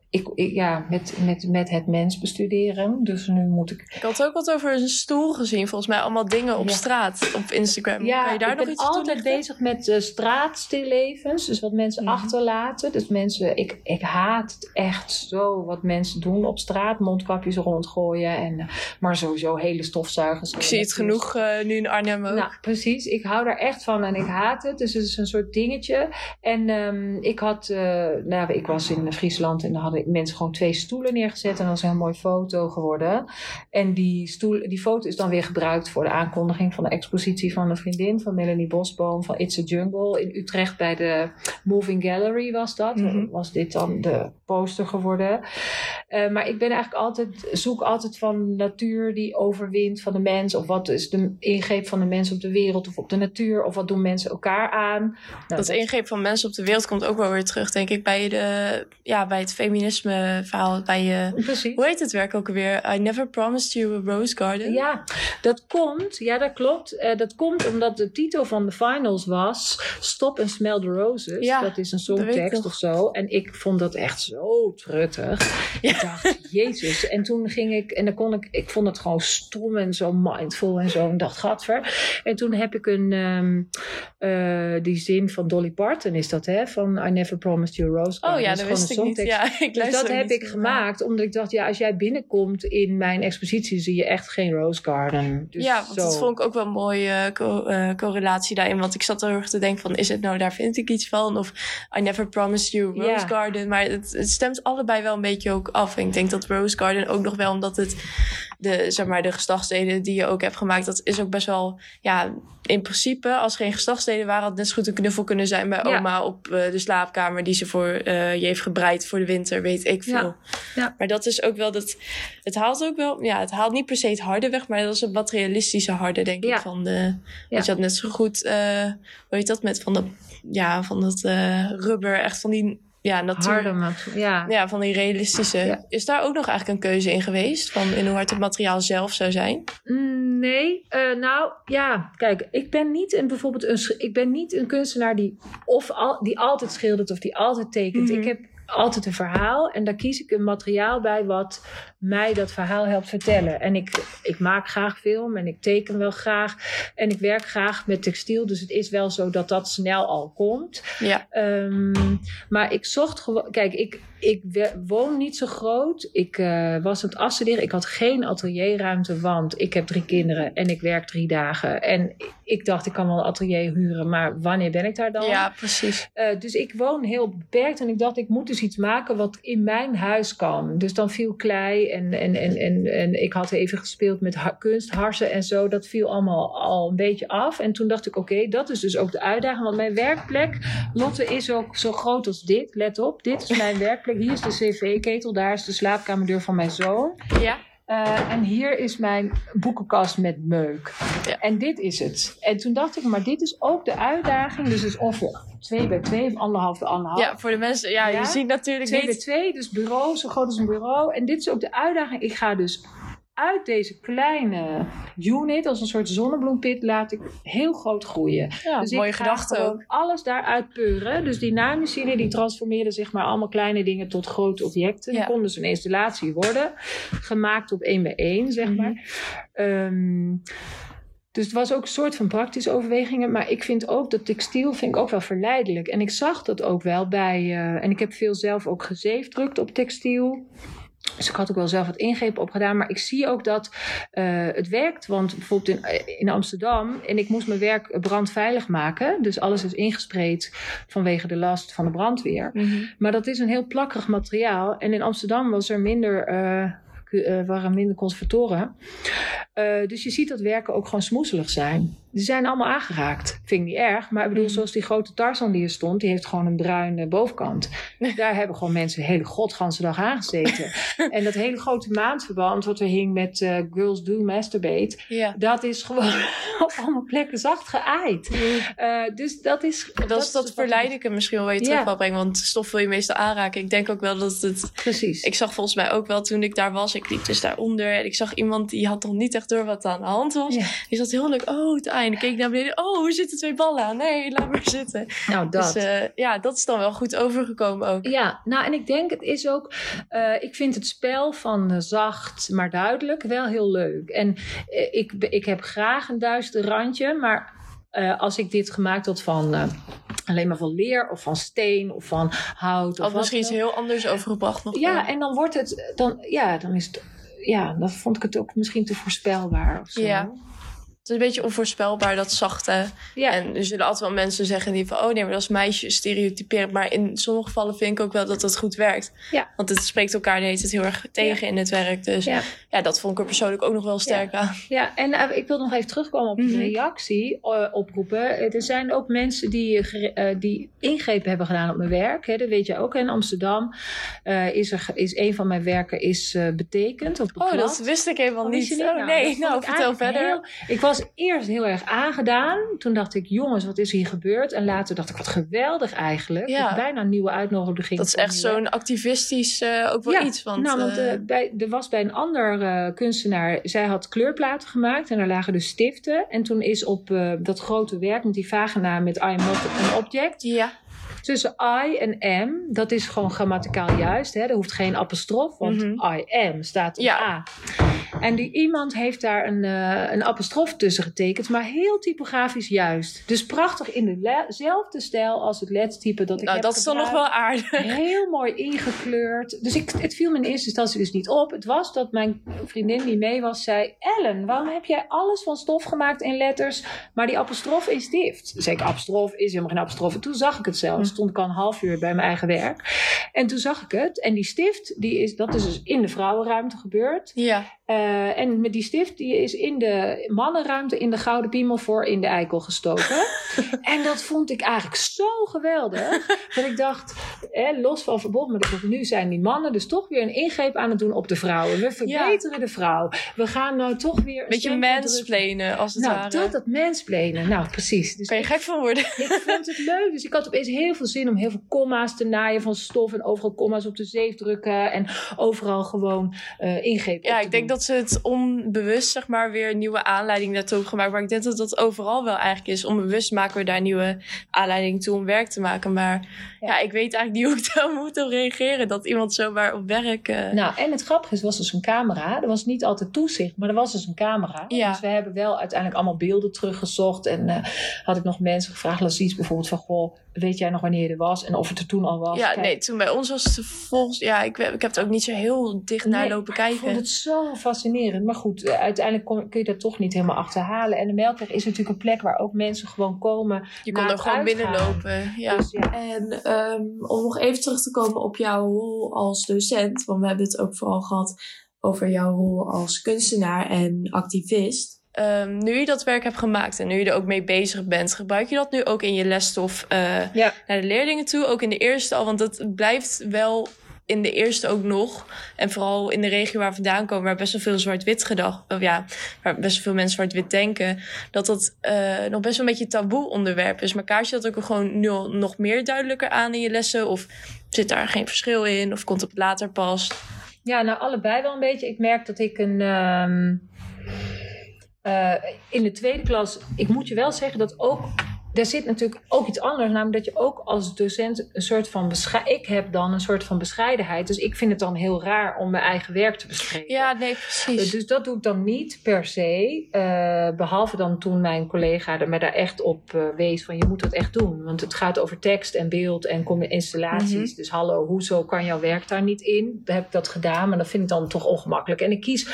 ik, ik, ja, met, met, met het mens bestuderen. Dus nu moet ik. Ik had ook wat over een stoel gezien. Volgens mij allemaal dingen op Ja. straat op Instagram. Ja, kan je daar ik nog ben iets altijd bezig met uh, straatstillevens. Dus wat mensen Mhm. achterlaten. Dus mensen, ik, ik haat het echt zo wat mensen doen op straat. Mondkapjes rondgooien. En, eh, maar sowieso hele stofzuigers. Ik zie het genoeg eh, nu in Arnhem ook. Nou, precies. Ik hou daar echt van en ik haat het. Dus het is een soort dingetje. En ehm, ik had, eh, nou, ik was in Friesland en daar hadden mensen gewoon twee stoelen neergezet. En dat was een heel mooie foto geworden. En die, stoel, die foto is dan weer gebruikt voor de aankondiging van de expositie van een vriendin van Melanie Bosboom van It's a Jungle in Utrecht bij de Moving Gallery was dat. Mhm. Was dit dan de poster geworden. Eh, maar ik ben eigenlijk altijd, zoek altijd van natuur die overwint van de mens. Of wat is de ingreep van de mens op de wereld of op de natuur. Of wat doen mensen elkaar aan. Nou, dat ingreep van mensen op de wereld komt ook wel weer terug, denk ik, bij, de, ja, bij het feminisme verhaal. Bij je, Precies. hoe heet het werk ook alweer? I never promised you a rose garden. Ja, dat komt. Ja, dat klopt. Eh, dat komt omdat de titel van de finals was Stop and Smell the Roses. Ja, dat is een songtekst of zo. En ik vond dat echt zo truttig. Ja. Ik dacht, jezus. En toen ging ik, en dan kon ik, ik vond het gewoon stom en zo mindful en zo. En dacht, gadver. En toen heb ik een, ehm, eh, die zin van Dolly Parton is dat, hè? Van I never promised you a rose Oh garden. ja, is dat wist ik niet. Ja, ik Dus dat heb ik gemaakt, omdat ik dacht, ja, als jij binnenkomt in mijn expositie, zie je echt geen rose garden. Dus ja, want zo. dat vond ik ook wel een mooie co- eh, correlatie daarin. Want ik zat er heel erg te denken van, is het nou, daar vind ik iets van? Of I never promised you Rose Ja. Garden. Maar het, het stemt allebei wel een beetje ook af. En ik denk dat Rose Garden ook nog wel, omdat het de, zeg maar, de geslachtsdelen die je ook hebt gemaakt, dat is ook best wel, ja, in principe, als geen geslachtsdelen waren, had het net zo goed een knuffel kunnen zijn bij Ja. oma op eh, de slaapkamer die ze voor eh, je heeft gebreid voor de winter, weet ik veel. Ja. Ja. Maar dat is ook wel dat. Het haalt ook wel. Ja, het haalt niet per se het harde weg, maar dat is een materialistische harde, denk Ja. ik. Van de. Dat je had net zo goed. eh hoe heet dat? Met van dat. Ja, van dat eh, rubber. Echt van die. Ja, natuur. Harde mat- ja. Ja, van die realistische. Ja. Is daar ook nog eigenlijk een keuze in geweest? Van in hoe hard het materiaal zelf zou zijn? Mm, Nee, eh, nou ja, kijk, ik ben niet een bijvoorbeeld een, ik ben niet een kunstenaar die of al, die altijd schildert of die altijd tekent. Mhm. Ik heb altijd een verhaal en daar kies ik een materiaal bij wat mij dat verhaal helpt vertellen. En ik, ik maak graag film en ik teken wel graag en ik werk graag met textiel, dus het is wel zo dat dat snel al komt. Ja. Ehm, maar ik zocht gewoon. Kijk, ik, ik woon niet zo groot. Ik eh, was aan het afstuderen. Ik had geen atelierruimte, want ik heb drie kinderen en ik werk drie dagen. En ik dacht, ik kan wel een atelier huren, maar wanneer ben ik daar dan? Ja, precies. Eh, dus ik woon heel beperkt en ik dacht, ik moet dus iets maken wat in mijn huis kan. Dus dan viel klei en, en, en, en, en ik had even gespeeld met ha- kunst, harsen en zo. Dat viel allemaal al een beetje af. En toen dacht ik, oké, dat is dus ook de uitdaging. Want mijn werkplek, Lotte, is ook zo groot als dit. Let op, dit is mijn werkplek. Hier is de cv-ketel, daar is de slaapkamerdeur van mijn zoon. Ja. Uh, en hier is mijn boekenkast met meuk. Ja. En dit is het. En toen dacht ik, maar dit is ook de uitdaging. Dus het is ongeveer 2 bij 2 of anderhalf bij anderhalf. Ja, voor de mensen. Ja, Ja. je ziet natuurlijk 2 bij. 2, dus bureau, zo groot als een bureau. En dit is ook de uitdaging. Ik ga dus uit deze kleine unit, als een soort zonnebloempit, laat ik heel groot groeien. Ja, dus mooie ik gedachte ook. alles daaruit peuren. Dus die naaimachine die transformeerde zeg maar allemaal kleine dingen tot grote objecten. Ja. Die kon dus een installatie worden. Gemaakt op één bij één, zeg Mhm. maar. Ehm, dus het was ook een soort van praktische overwegingen. Maar ik vind ook dat textiel vind ik ook wel verleidelijk. En ik zag dat ook wel bij... eh, en ik heb veel zelf ook gezeefdrukt op textiel. Dus ik had ook wel zelf wat ingrepen op gedaan. Maar ik zie ook dat eh, het werkt. Want bijvoorbeeld in, in Amsterdam... en ik moest mijn werk brandveilig maken. Dus alles is ingespreid vanwege de last van de brandweer. Mhm. Maar dat is een heel plakkerig materiaal. En in Amsterdam was er minder, eh, eh, waren minder conservatoren. Eh, dus je ziet dat werken ook gewoon smoeselig zijn. Die zijn allemaal aangeraakt. Vind ik niet erg. Maar ik bedoel, Mhm. zoals die grote Tarzan die er stond, die heeft gewoon een bruine bovenkant. Daar hebben gewoon mensen de hele godganse dag aangezeten. en dat hele grote maandverband wat er hing met eh, Girls Do Masturbate, Ja. dat is gewoon op allemaal plekken zacht geaaid. Eh, dus dat is. Dat, is dat wat- verleidelijke misschien wel je Ja. terug wil brengen. Want stof wil je meestal aanraken. Ik denk ook wel dat het... Precies. Ik zag volgens mij ook wel toen ik daar was. Ik liep dus daaronder. En ik zag iemand die had nog niet echt door wat er aan de hand was. Ja. Die zat heel leuk. Oh, het einde. Keek naar beneden. Oh, hoe zitten twee ballen aan? Nee, laat maar zitten. nou, dat. Dus eh, ja, dat is dan wel goed overgekomen ook. Ja, nou en ik denk het is ook, eh, ik vind het spel van eh, zacht maar duidelijk wel heel leuk. En ik, ik heb graag een duister randje, maar als ik dit gemaakt had van alleen maar van leer of van steen of van hout. Of misschien iets heel anders overgebracht nog. Ja, en dan wordt het, dan, ja, dan is het, ja, dan vond ik het ook misschien te voorspelbaar of zo. Ja. Het is een beetje onvoorspelbaar, dat zachte. Ja. En er zullen altijd wel mensen zeggen die van... oh nee, maar dat is meisje stereotyperend. Maar in sommige gevallen vind ik ook wel dat dat goed werkt. Ja. Want het spreekt elkaar de hele tijd heel erg tegen in het werk. Dus ja. Ja. dat vond ik er persoonlijk ook nog wel sterk aan. Ja, en eh, ik wil nog even terugkomen op de Mhm. reactie eh, oproepen. Er zijn ook mensen die, eh, die ingrepen hebben gedaan op mijn werk. Hè. Dat weet je ook. In Amsterdam eh, is, er, is een van mijn werken is, eh, betekend op het Oh, dat wist ik helemaal Oh, niet. Oh dat nee, nou vertel verder. heel- ik was eerst heel erg aangedaan. Toen dacht ik, jongens, wat is hier gebeurd? En later dacht ik, wat geweldig eigenlijk. Ja. Bijna een nieuwe uitnodiging. Dat is echt zo'n activistisch eh, ook wel Ja, iets. Want, nou, want eh, eh, bij, er was bij een ander eh, kunstenaar, zij had kleurplaten gemaakt en daar lagen dus stiften. En toen is op dat grote werk met die vagina met I am not an object, ja, tussen I en M, dat is gewoon grammaticaal juist, hè, er hoeft geen apostrof, want Mhm. I am staat een Ja. A. En die iemand heeft daar een, eh, een apostrof tussen getekend, maar heel typografisch juist. Dus prachtig in dezelfde stijl als het lettertype dat ik nou heb dat is dan nog wel aardig. heel mooi ingekleurd. Dus ik, het viel me in eerste instantie dus niet op. Het was dat mijn vriendin die mee was zei... Ellen, waarom heb jij alles van stof gemaakt in letters... maar die apostrof in stift? Zei ik, apostrof is helemaal geen apostrof. En toen zag ik het zelfs. Stond ik een half uur bij mijn eigen werk. En toen zag ik het. En die stift, die is, dat is dus in de vrouwenruimte gebeurd. Ja, Eh, en met die stift, die is in de mannenruimte in de Gouden Piemel voor in de eikel gestoken. en dat vond ik eigenlijk zo geweldig. dat ik dacht, eh, los van verbod, maar dat nu zijn die mannen dus toch weer een ingreep aan het doen op de vrouwen. We verbeteren de vrouw. We gaan nou toch weer... een beetje mansplainen als het Nou, ware. dat, dat mensplenen. Nou, precies. Dus Kan je gek van worden. ik vond het leuk. Dus ik had opeens heel veel zin om heel veel komma's te naaien van stof. En overal komma's op de zeef drukken. En overal gewoon eh ingreep Ja, ik denk doen. Dat ze het onbewust zeg maar weer een nieuwe aanleiding daartoe hebben gemaakt. Maar ik denk dat dat overal wel eigenlijk is. Onbewust maken we daar nieuwe aanleiding toe om werk te maken. Maar ja, Ja. ik weet eigenlijk niet hoe ik daar moet op reageren. Dat iemand zomaar op werk... eh, Nou, en het grappige is, was dus een camera. Er was niet altijd toezicht, maar er was dus een camera. Ja. Dus we hebben wel uiteindelijk allemaal beelden teruggezocht. En eh, had ik nog mensen gevraagd, Lassies bijvoorbeeld, van... Goh, weet jij nog wanneer er was? En of het er toen al was? ja, Kijk, nee, toen bij ons was het volgens... Ja, ik, ik heb het ook niet zo heel dicht naar Nee, lopen Ik vond kijken. het zo fascinerend. Maar goed, eh, uiteindelijk kon- kun je dat toch niet helemaal achterhalen. En de Melkweg is natuurlijk een plek waar ook mensen gewoon komen. Je kon er gewoon uitgaan. binnenlopen. Ja. Dus ja. En ehm, om nog even terug te komen op jouw rol als docent. Want we hebben het ook vooral gehad over jouw rol als kunstenaar en activist. Ehm, nu je dat werk hebt gemaakt en nu je er ook mee bezig bent, gebruik je dat nu ook in je lesstof eh, Ja. naar de leerlingen toe? Ook in de eerste al, want het blijft wel in de eerste ook nog. En vooral in de regio waar we vandaan komen, waar best wel veel zwart-wit gedacht, ja, waar best wel veel mensen zwart-wit denken, dat dat eh, nog best wel een beetje taboe onderwerp is. Maar kaart je dat ook gewoon nu al nog meer duidelijker aan in je lessen? Of zit daar geen verschil in? Of komt het later pas? Ja, nou allebei wel een beetje. Ik merk dat ik een. ehm, eh, in de tweede klas, ik moet je wel zeggen dat ook. Daar zit natuurlijk ook iets anders, namelijk dat je ook als docent een soort van. Ik heb dan een soort van bescheidenheid. Dus ik vind het dan heel raar om mijn eigen werk te bespreken. Ja, nee, precies. Dus dat doe ik dan niet per se. eh, behalve dan toen mijn collega er me daar echt op eh, wees van je moet dat echt doen. Want het gaat over tekst en beeld en installaties. Dus hallo, hoezo kan jouw werk daar niet in? Heb ik dat gedaan, maar dat vind ik dan toch ongemakkelijk. En ik kies,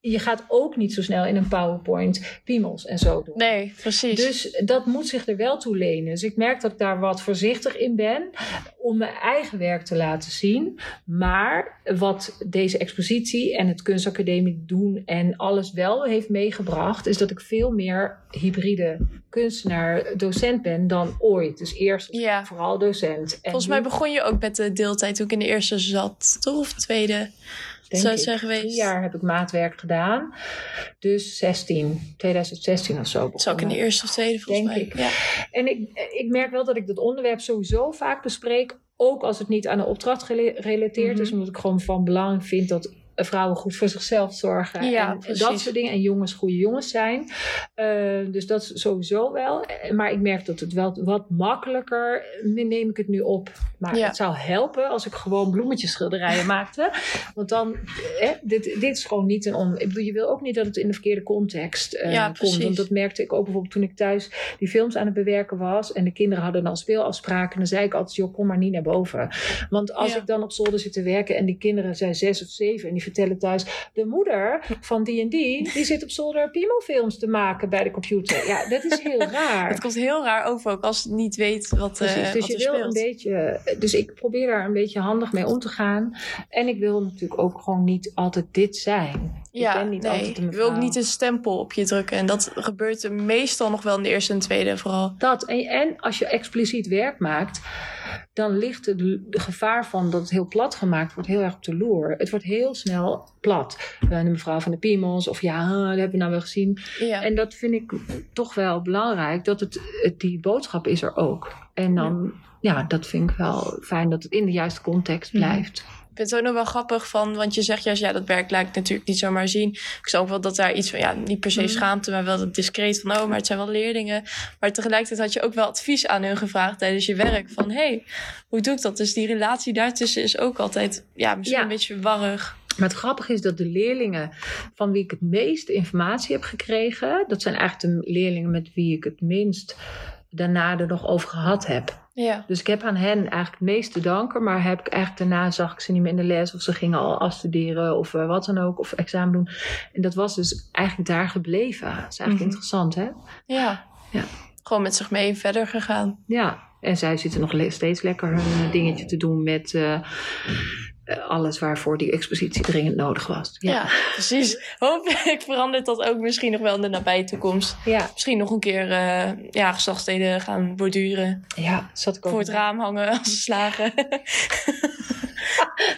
je gaat ook niet zo snel in een PowerPoint piemels en zo doen. Nee, precies. Dus dat moet zich er wel toe lenen. Dus ik merk dat ik daar wat voorzichtig in ben om mijn eigen werk te laten zien. Maar wat deze expositie en het kunstacademie doen en alles wel heeft meegebracht, is dat ik veel meer hybride kunstenaar-docent ben dan ooit. Dus eerst Ja. vooral docent. En Volgens nu, mij begon je ook met de deeltijd toen ik in de eerste zat, toch? Of tweede? Denk zou het zijn geweest? Drie jaar heb ik maatwerk gedaan. Dus 16, 2016 of zo. Zou ik in de begonnen. eerste of tweede volgens Denk mij. ik. Ja. En ik, ik merk wel dat ik dat onderwerp sowieso vaak bespreek. Ook als het niet aan een opdracht gerelateerd is. Mhm. Omdat ik gewoon van belang vind dat vrouwen goed voor zichzelf zorgen. Ja, en dat soort dingen. En jongens goede jongens zijn. Eh, dus dat is sowieso wel. Maar ik merk dat het wel wat makkelijker neem ik het nu op. Maar Ja. het zou helpen als ik gewoon bloemetjeschilderijen maakte. Want dan, eh, dit, dit is gewoon niet een on... Ik bedoel, je wil ook niet dat het in de verkeerde context eh, Ja, komt. Want dat merkte ik ook bijvoorbeeld toen ik thuis die films aan het bewerken was. En de kinderen hadden dan speelafspraken. En dan zei ik altijd, joh, kom maar niet naar boven. Want als ik dan op zolder zit te werken en die kinderen zijn zes of zeven. En die vertellen thuis, de moeder van die en die, die zit op zolder piemelfilms te maken bij de computer. Ja, dat is heel raar. Het komt heel raar over ook als het niet weet wat, eh Precies, dus wat je er wil speelt. een beetje, dus ik probeer daar een beetje handig mee om te gaan. En ik wil natuurlijk ook gewoon niet altijd dit zijn. Ja, ik ben niet nee. altijd een je wil ook niet een stempel op je drukken. En dat gebeurt meestal nog wel in de eerste en tweede vooral. Dat. En, en als je expliciet werk maakt, dan ligt het de gevaar van dat het heel plat gemaakt wordt heel erg op de loer. Het wordt heel snel plat. Eh, de mevrouw van de Piemels, of ja, dat hebben we nou wel gezien. Ja, En dat vind ik toch wel belangrijk, dat het, het, die boodschap is er ook. En dan, ja. dat vind ik wel fijn dat het in de juiste context blijft. Vind het ook nog wel grappig van, want je zegt juist, ja, dat werk laat ik natuurlijk niet zomaar zien. Ik zag ook wel dat daar iets van, ja, niet per se Mhm. schaamte, maar wel discreet van, oh, maar het zijn wel leerlingen. Maar tegelijkertijd had je ook wel advies aan hun gevraagd tijdens je werk van, hey, hoe doe ik dat? Dus die relatie daartussen is ook altijd, ja, misschien Ja. een beetje warrig. Maar het grappige is dat de leerlingen van wie ik het meeste informatie heb gekregen, dat zijn eigenlijk de leerlingen met wie ik het minst daarna er nog over gehad heb. Ja, Dus ik heb aan hen eigenlijk het meest te danken, maar heb ik eigenlijk daarna zag ik ze niet meer in de les of ze gingen al afstuderen of eh, wat dan ook of examen doen. En dat was dus eigenlijk daar gebleven. Dat is eigenlijk Mhm. interessant, hè? ja. Ja. Gewoon met zich mee verder gegaan. Ja, en zij zitten nog steeds lekker hun eh, dingetje te doen met eh, alles waarvoor die expositie dringend nodig was. Ja, Ja, precies. Hopelijk verandert dat ook misschien nog wel in de nabije toekomst. ja, Misschien nog een keer eh ja, gaan borduren. ja zat ik ook. Voor het raam hangen als ze slagen.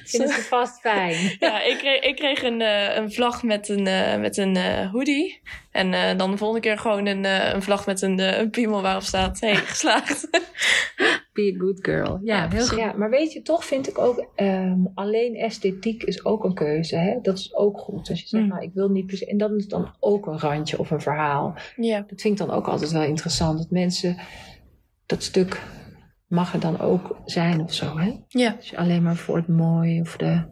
Vinden ze vast fijn. ja, ik kreeg, ik kreeg een, eh, een vlag met een, eh, met een eh, hoodie. En eh, dan de volgende keer gewoon een, eh, een vlag met een, eh, een piemel waarop staat: hey, geslaagd. Be a good girl. Ja, heel precies. goed. Ja, maar weet je, toch vind ik ook ehm, alleen esthetiek is ook een keuze. Hè? Dat is ook goed. Als je zegt, Mm. nou, ik wil niet per se. En dat is dan ook een randje of een verhaal. ja, Dat vind ik dan ook altijd wel interessant. Dat mensen dat stuk mag er dan ook zijn of zo. Hè? ja, Als je alleen maar voor het mooie of de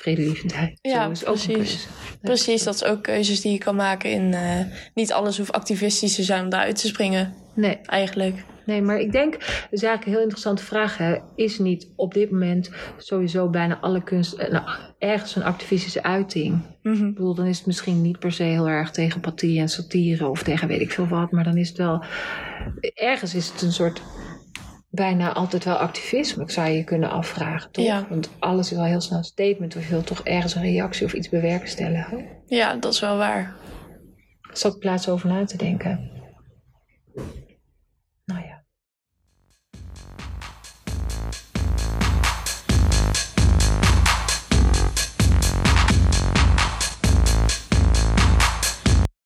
vredelievendheid. Ja, is ook precies. keuze. precies. Dat is ook keuzes die je kan maken. In, eh, niet alles hoeft activistisch te zijn om daaruit te springen, Nee, eigenlijk. nee, maar ik denk, dat is eigenlijk een heel interessante vraag. Hè. Is niet op dit moment sowieso bijna alle kunst eh, nou, ergens een activistische uiting? Mhm. Ik bedoel, dan is het misschien niet per se heel erg tegen pathie en satire of tegen weet ik veel wat, maar dan is het wel. Ergens is het een soort. Bijna altijd wel activisme, ik zou je kunnen afvragen, toch? Ja. Want alles is wel heel snel een statement, of je wilt toch ergens een reactie of iets bewerkstelligen. Ja, dat is wel waar. Zat plaats over na te denken.